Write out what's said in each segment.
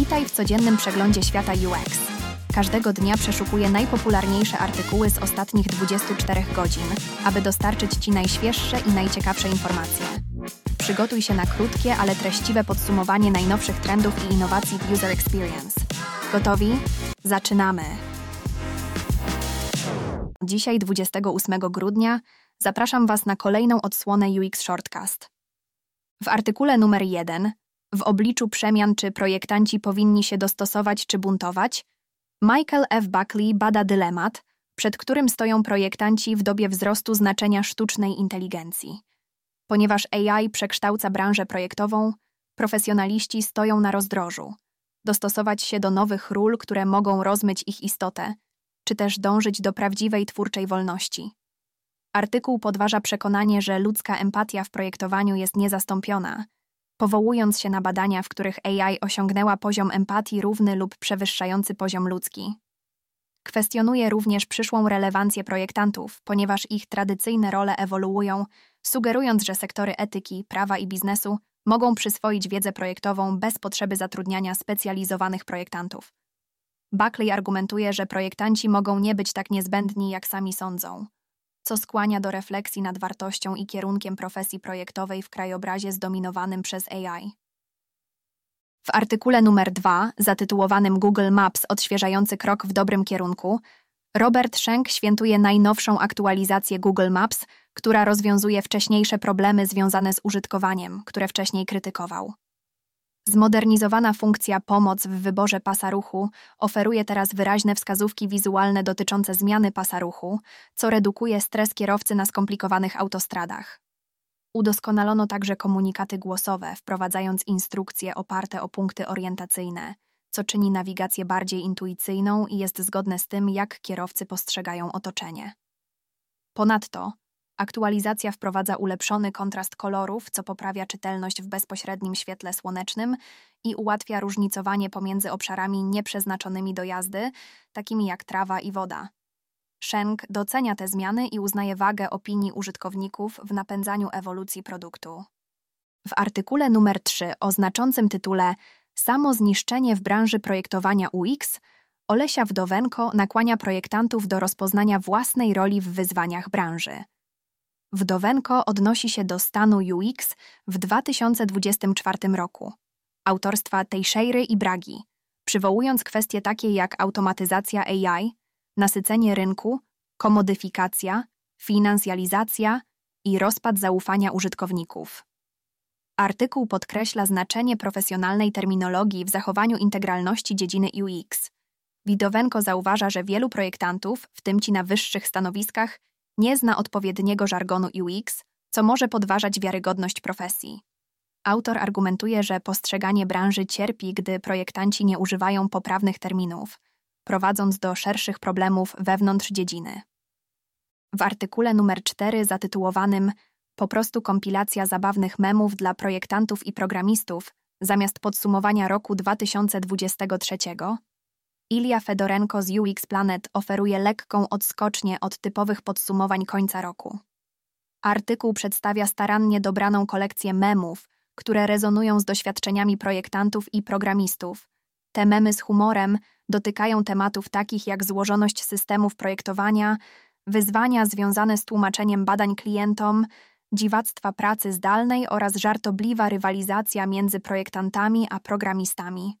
Witaj w codziennym przeglądzie świata UX. Każdego dnia przeszukuję najpopularniejsze artykuły z ostatnich 24 godzin, aby dostarczyć Ci najświeższe i najciekawsze informacje. Przygotuj się na krótkie, ale treściwe podsumowanie najnowszych trendów i innowacji w User Experience. Gotowi? Zaczynamy! Dzisiaj, 28 grudnia, zapraszam Was na kolejną odsłonę UX Shortcast. W artykule numer 1 w obliczu przemian, czy projektanci powinni się dostosować czy buntować, Michael F. Buckley bada dylemat, przed którym stoją projektanci w dobie wzrostu znaczenia sztucznej inteligencji. Ponieważ AI przekształca branżę projektową, profesjonaliści stoją na rozdrożu. Dostosować się do nowych ról, które mogą rozmyć ich istotę, czy też dążyć do prawdziwej twórczej wolności. Artykuł podważa przekonanie, że ludzka empatia w projektowaniu jest niezastąpiona – powołując się na badania, w których AI osiągnęła poziom empatii równy lub przewyższający poziom ludzki. Kwestionuje również przyszłą relewancję projektantów, ponieważ ich tradycyjne role ewoluują, sugerując, że sektory etyki, prawa i biznesu mogą przyswoić wiedzę projektową bez potrzeby zatrudniania specjalizowanych projektantów. Buckley argumentuje, że projektanci mogą nie być tak niezbędni, jak sami sądzą co skłania do refleksji nad wartością i kierunkiem profesji projektowej w krajobrazie zdominowanym przez AI. W artykule numer 2, zatytułowanym Google Maps odświeżający krok w dobrym kierunku, Robert Schenk świętuje najnowszą aktualizację Google Maps, która rozwiązuje wcześniejsze problemy związane z użytkowaniem, które wcześniej krytykował. Zmodernizowana funkcja Pomoc w wyborze pasa ruchu oferuje teraz wyraźne wskazówki wizualne dotyczące zmiany pasa ruchu, co redukuje stres kierowcy na skomplikowanych autostradach. Udoskonalono także komunikaty głosowe, wprowadzając instrukcje oparte o punkty orientacyjne, co czyni nawigację bardziej intuicyjną i jest zgodne z tym, jak kierowcy postrzegają otoczenie. Ponadto, Aktualizacja wprowadza ulepszony kontrast kolorów, co poprawia czytelność w bezpośrednim świetle słonecznym i ułatwia różnicowanie pomiędzy obszarami nieprzeznaczonymi do jazdy, takimi jak trawa i woda. Schenk docenia te zmiany i uznaje wagę opinii użytkowników w napędzaniu ewolucji produktu. W artykule numer 3 o znaczącym tytule Samo zniszczenie w branży projektowania UX Olesia Wdowenko nakłania projektantów do rozpoznania własnej roli w wyzwaniach branży. Wdowenko odnosi się do stanu UX w 2024 roku, autorstwa Teixeiry i Bragi, przywołując kwestie takie jak automatyzacja AI, nasycenie rynku, komodyfikacja, finansjalizacja i rozpad zaufania użytkowników. Artykuł podkreśla znaczenie profesjonalnej terminologii w zachowaniu integralności dziedziny UX. Widowenko zauważa, że wielu projektantów, w tym ci na wyższych stanowiskach, nie zna odpowiedniego żargonu UX, co może podważać wiarygodność profesji. Autor argumentuje, że postrzeganie branży cierpi, gdy projektanci nie używają poprawnych terminów, prowadząc do szerszych problemów wewnątrz dziedziny. W artykule numer 4 zatytułowanym Po prostu kompilacja zabawnych memów dla projektantów i programistów zamiast podsumowania roku 2023 Ilia Fedorenko z UX Planet oferuje lekką odskocznię od typowych podsumowań końca roku. Artykuł przedstawia starannie dobraną kolekcję memów, które rezonują z doświadczeniami projektantów i programistów. Te memy z humorem dotykają tematów takich jak złożoność systemów projektowania, wyzwania związane z tłumaczeniem badań klientom, dziwactwa pracy zdalnej oraz żartobliwa rywalizacja między projektantami a programistami.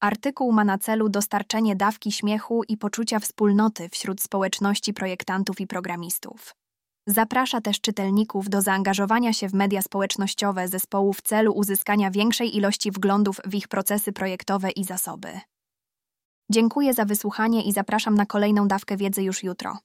Artykuł ma na celu dostarczenie dawki śmiechu i poczucia wspólnoty wśród społeczności projektantów i programistów. Zaprasza też czytelników do zaangażowania się w media społecznościowe zespołu w celu uzyskania większej ilości wglądów w ich procesy projektowe i zasoby. Dziękuję za wysłuchanie i zapraszam na kolejną dawkę wiedzy już jutro.